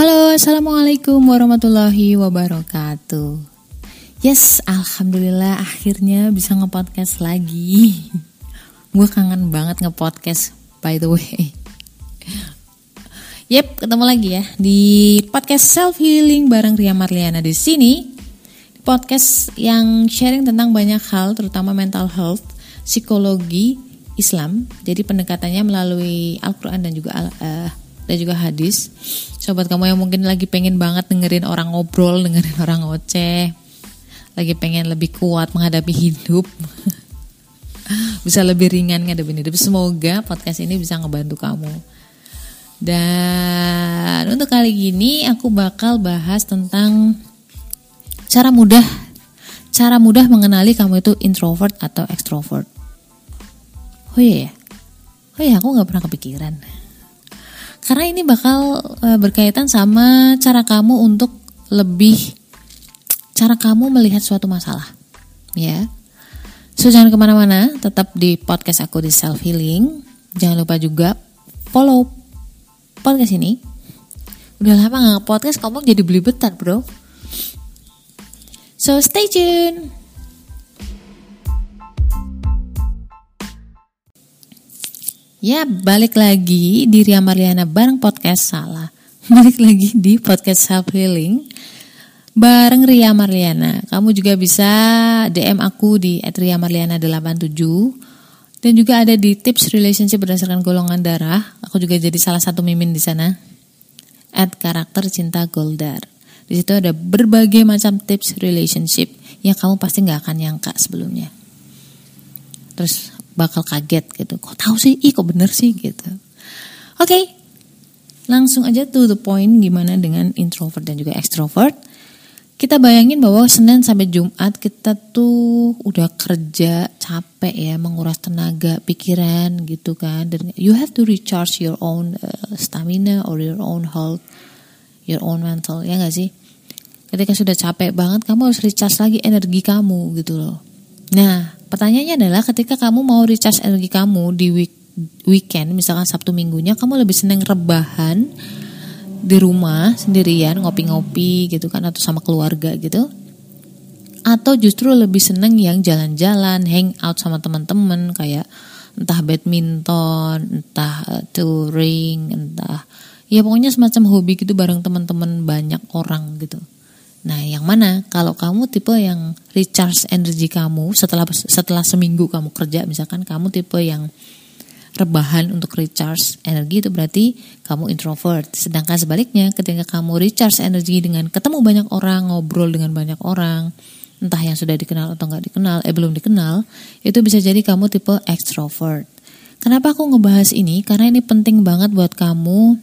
Halo, assalamualaikum warahmatullahi wabarakatuh. Yes, alhamdulillah akhirnya bisa ngepodcast lagi. Gue kangen banget ngepodcast, by the way. Yep, ketemu lagi ya di podcast self healing bareng Ria Marliana di sini. Podcast yang sharing tentang banyak hal, terutama mental health, psikologi, Islam. Jadi pendekatannya melalui Al-Quran dan juga uh, dan juga hadis. Sobat kamu yang mungkin lagi pengen banget dengerin orang ngobrol, dengerin orang ngoceh, lagi pengen lebih kuat menghadapi hidup, bisa lebih ringan ngadepin hidup. Semoga podcast ini bisa ngebantu kamu. Dan untuk kali ini aku bakal bahas tentang cara mudah cara mudah mengenali kamu itu introvert atau extrovert. Oh iya ya, oh iya aku nggak pernah kepikiran. Karena ini bakal uh, berkaitan sama cara kamu untuk lebih cara kamu melihat suatu masalah, ya. So jangan ke mana-mana, tetap di podcast aku di self healing. Jangan lupa juga follow podcast ini. Udah lama nggak podcast, kamu jadi beli betar bro. So stay tune. Ya, balik lagi di Ria Marliana bareng podcast salah. Balik lagi di podcast self healing bareng Ria Marliana. Kamu juga bisa DM aku di @riamarliana87 dan juga ada di tips relationship berdasarkan golongan darah. Aku juga jadi salah satu mimin di sana. At karakter cinta Goldar. Di situ ada berbagai macam tips relationship yang kamu pasti nggak akan nyangka sebelumnya. Terus bakal kaget gitu. Kok tahu sih? Ih kok bener sih gitu. Oke, okay. langsung aja to the point gimana dengan introvert dan juga extrovert. Kita bayangin bahwa Senin sampai Jumat kita tuh udah kerja capek ya, menguras tenaga, pikiran gitu kan. Dan you have to recharge your own uh, stamina or your own health, your own mental, ya gak sih? Ketika sudah capek banget, kamu harus recharge lagi energi kamu gitu loh. Nah, Pertanyaannya adalah ketika kamu mau recharge energi kamu di week, weekend, misalkan Sabtu minggunya, kamu lebih seneng rebahan di rumah sendirian, ngopi-ngopi gitu kan, atau sama keluarga gitu. Atau justru lebih seneng yang jalan-jalan, hang out sama teman-teman kayak entah badminton, entah uh, touring, entah ya pokoknya semacam hobi gitu bareng teman-teman banyak orang gitu. Nah, yang mana kalau kamu tipe yang recharge energi kamu setelah setelah seminggu kamu kerja misalkan kamu tipe yang rebahan untuk recharge energi itu berarti kamu introvert. Sedangkan sebaliknya ketika kamu recharge energi dengan ketemu banyak orang, ngobrol dengan banyak orang, entah yang sudah dikenal atau nggak dikenal, eh belum dikenal, itu bisa jadi kamu tipe extrovert. Kenapa aku ngebahas ini? Karena ini penting banget buat kamu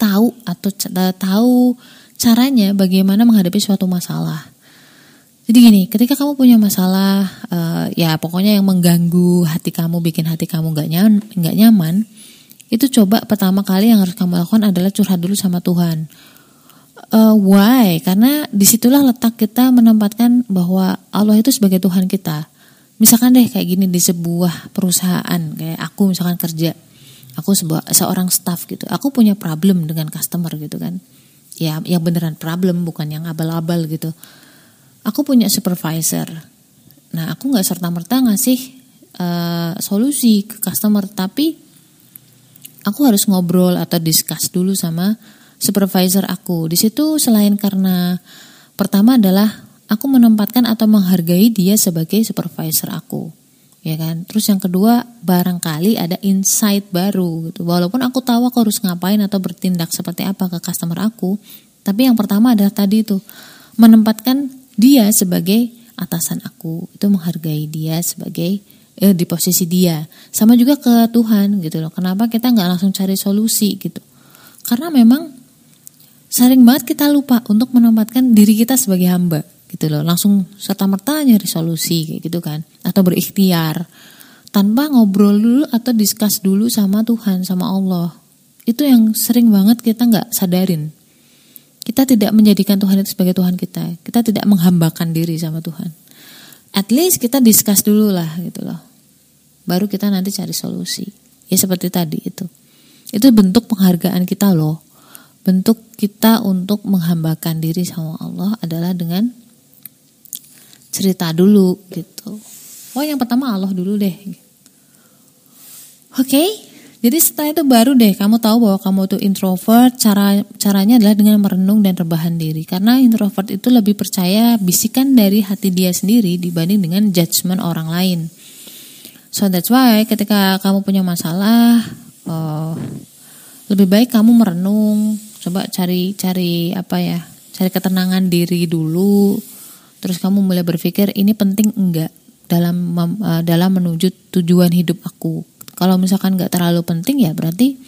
tahu atau tahu caranya bagaimana menghadapi suatu masalah. Jadi gini, ketika kamu punya masalah, uh, ya pokoknya yang mengganggu hati kamu, bikin hati kamu nggak nyaman, nggak nyaman, itu coba pertama kali yang harus kamu lakukan adalah curhat dulu sama Tuhan. Uh, why? Karena di situlah letak kita menempatkan bahwa Allah itu sebagai Tuhan kita. Misalkan deh kayak gini di sebuah perusahaan, kayak aku misalkan kerja, aku sebuah seorang staff gitu, aku punya problem dengan customer gitu kan ya yang beneran problem bukan yang abal-abal gitu. Aku punya supervisor. Nah aku nggak serta merta ngasih uh, solusi ke customer tapi aku harus ngobrol atau discuss dulu sama supervisor aku. Di situ selain karena pertama adalah aku menempatkan atau menghargai dia sebagai supervisor aku ya kan? Terus yang kedua barangkali ada insight baru gitu. Walaupun aku tahu aku harus ngapain atau bertindak seperti apa ke customer aku tapi yang pertama adalah tadi itu menempatkan dia sebagai atasan aku. Itu menghargai dia sebagai eh, di posisi dia. Sama juga ke Tuhan gitu loh. Kenapa kita nggak langsung cari solusi gitu? Karena memang sering banget kita lupa untuk menempatkan diri kita sebagai hamba gitu loh. Langsung serta merta nyari solusi kayak gitu kan. Atau berikhtiar. Tanpa ngobrol dulu atau diskus dulu sama Tuhan sama Allah. Itu yang sering banget kita nggak sadarin. Kita tidak menjadikan Tuhan itu sebagai Tuhan kita. Kita tidak menghambakan diri sama Tuhan. At least kita diskus dulu lah gitu loh. Baru kita nanti cari solusi. Ya seperti tadi itu. Itu bentuk penghargaan kita loh. Bentuk kita untuk menghambakan diri sama Allah adalah dengan cerita dulu gitu. Oh yang pertama Allah dulu deh. Oke, okay? jadi setelah itu baru deh kamu tahu bahwa kamu tuh introvert. Cara caranya adalah dengan merenung dan rebahan diri. Karena introvert itu lebih percaya bisikan dari hati dia sendiri dibanding dengan judgement orang lain. So that's why ketika kamu punya masalah, uh, lebih baik kamu merenung, coba cari cari apa ya, cari ketenangan diri dulu. Terus kamu mulai berpikir ini penting enggak dalam uh, dalam menuju tujuan hidup aku. Kalau misalkan nggak terlalu penting ya berarti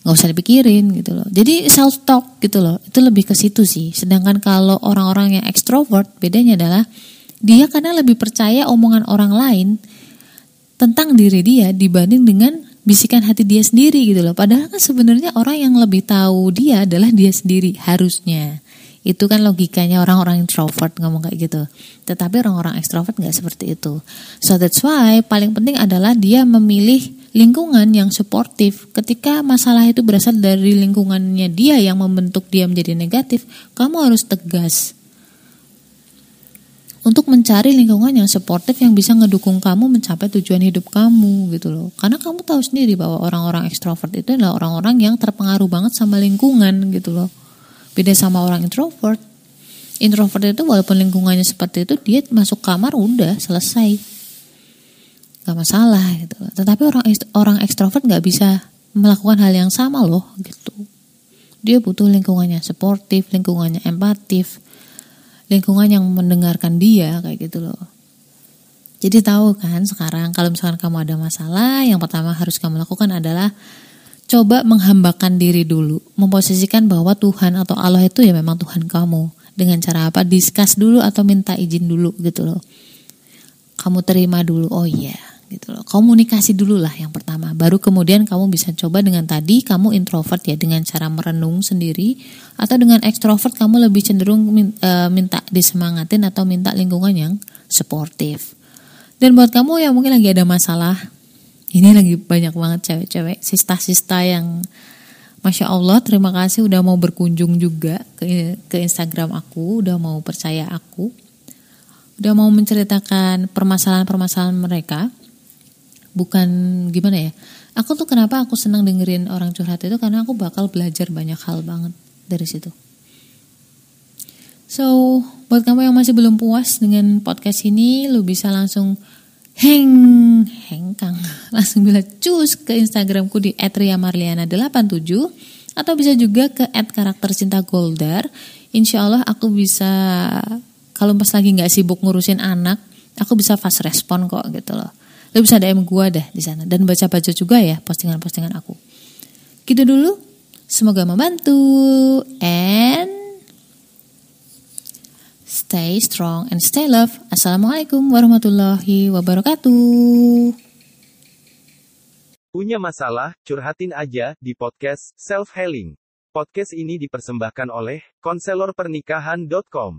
nggak usah dipikirin gitu loh. Jadi self talk gitu loh, itu lebih ke situ sih. Sedangkan kalau orang-orang yang ekstrovert bedanya adalah dia kadang lebih percaya omongan orang lain tentang diri dia dibanding dengan bisikan hati dia sendiri gitu loh. Padahal kan sebenarnya orang yang lebih tahu dia adalah dia sendiri harusnya. Itu kan logikanya orang-orang introvert ngomong kayak gitu. Tetapi orang-orang ekstrovert nggak seperti itu. So that's why paling penting adalah dia memilih lingkungan yang suportif. Ketika masalah itu berasal dari lingkungannya dia yang membentuk dia menjadi negatif, kamu harus tegas untuk mencari lingkungan yang suportif yang bisa ngedukung kamu mencapai tujuan hidup kamu gitu loh. Karena kamu tahu sendiri bahwa orang-orang ekstrovert itu adalah orang-orang yang terpengaruh banget sama lingkungan gitu loh. Beda sama orang introvert. Introvert itu walaupun lingkungannya seperti itu dia masuk kamar udah selesai. Gak masalah gitu. Tetapi orang orang ekstrovert gak bisa melakukan hal yang sama loh gitu. Dia butuh lingkungannya suportif, lingkungannya empatif, lingkungan yang mendengarkan dia kayak gitu loh. Jadi tahu kan sekarang kalau misalkan kamu ada masalah, yang pertama harus kamu lakukan adalah coba menghambakan diri dulu, memposisikan bahwa Tuhan atau Allah itu ya memang Tuhan kamu. Dengan cara apa? Diskus dulu atau minta izin dulu gitu loh. Kamu terima dulu, oh iya. Yeah gitu loh. Komunikasi dulu lah yang pertama. Baru kemudian kamu bisa coba dengan tadi kamu introvert ya dengan cara merenung sendiri atau dengan ekstrovert kamu lebih cenderung eh, minta disemangatin atau minta lingkungan yang suportif. Dan buat kamu yang mungkin lagi ada masalah, ini lagi banyak banget cewek-cewek sista-sista yang Masya Allah terima kasih udah mau berkunjung juga ke, ke Instagram aku, udah mau percaya aku, udah mau menceritakan permasalahan-permasalahan mereka. Bukan gimana ya aku tuh kenapa aku senang dengerin orang curhat itu karena aku bakal belajar banyak hal banget dari situ. So buat kamu yang masih belum puas dengan podcast ini lu bisa langsung heng hengkang langsung bila cus ke instagramku di @riamarliana87 atau bisa juga ke @karaktercinta_goldar insya Allah aku bisa kalau pas lagi nggak sibuk ngurusin anak aku bisa fast respon kok gitu loh Lu bisa DM gue deh di sana dan baca-baca juga ya postingan-postingan aku. Gitu dulu. Semoga membantu and stay strong and stay love. Assalamualaikum warahmatullahi wabarakatuh. Punya masalah? Curhatin aja di podcast Self Healing. Podcast ini dipersembahkan oleh konselorpernikahan.com.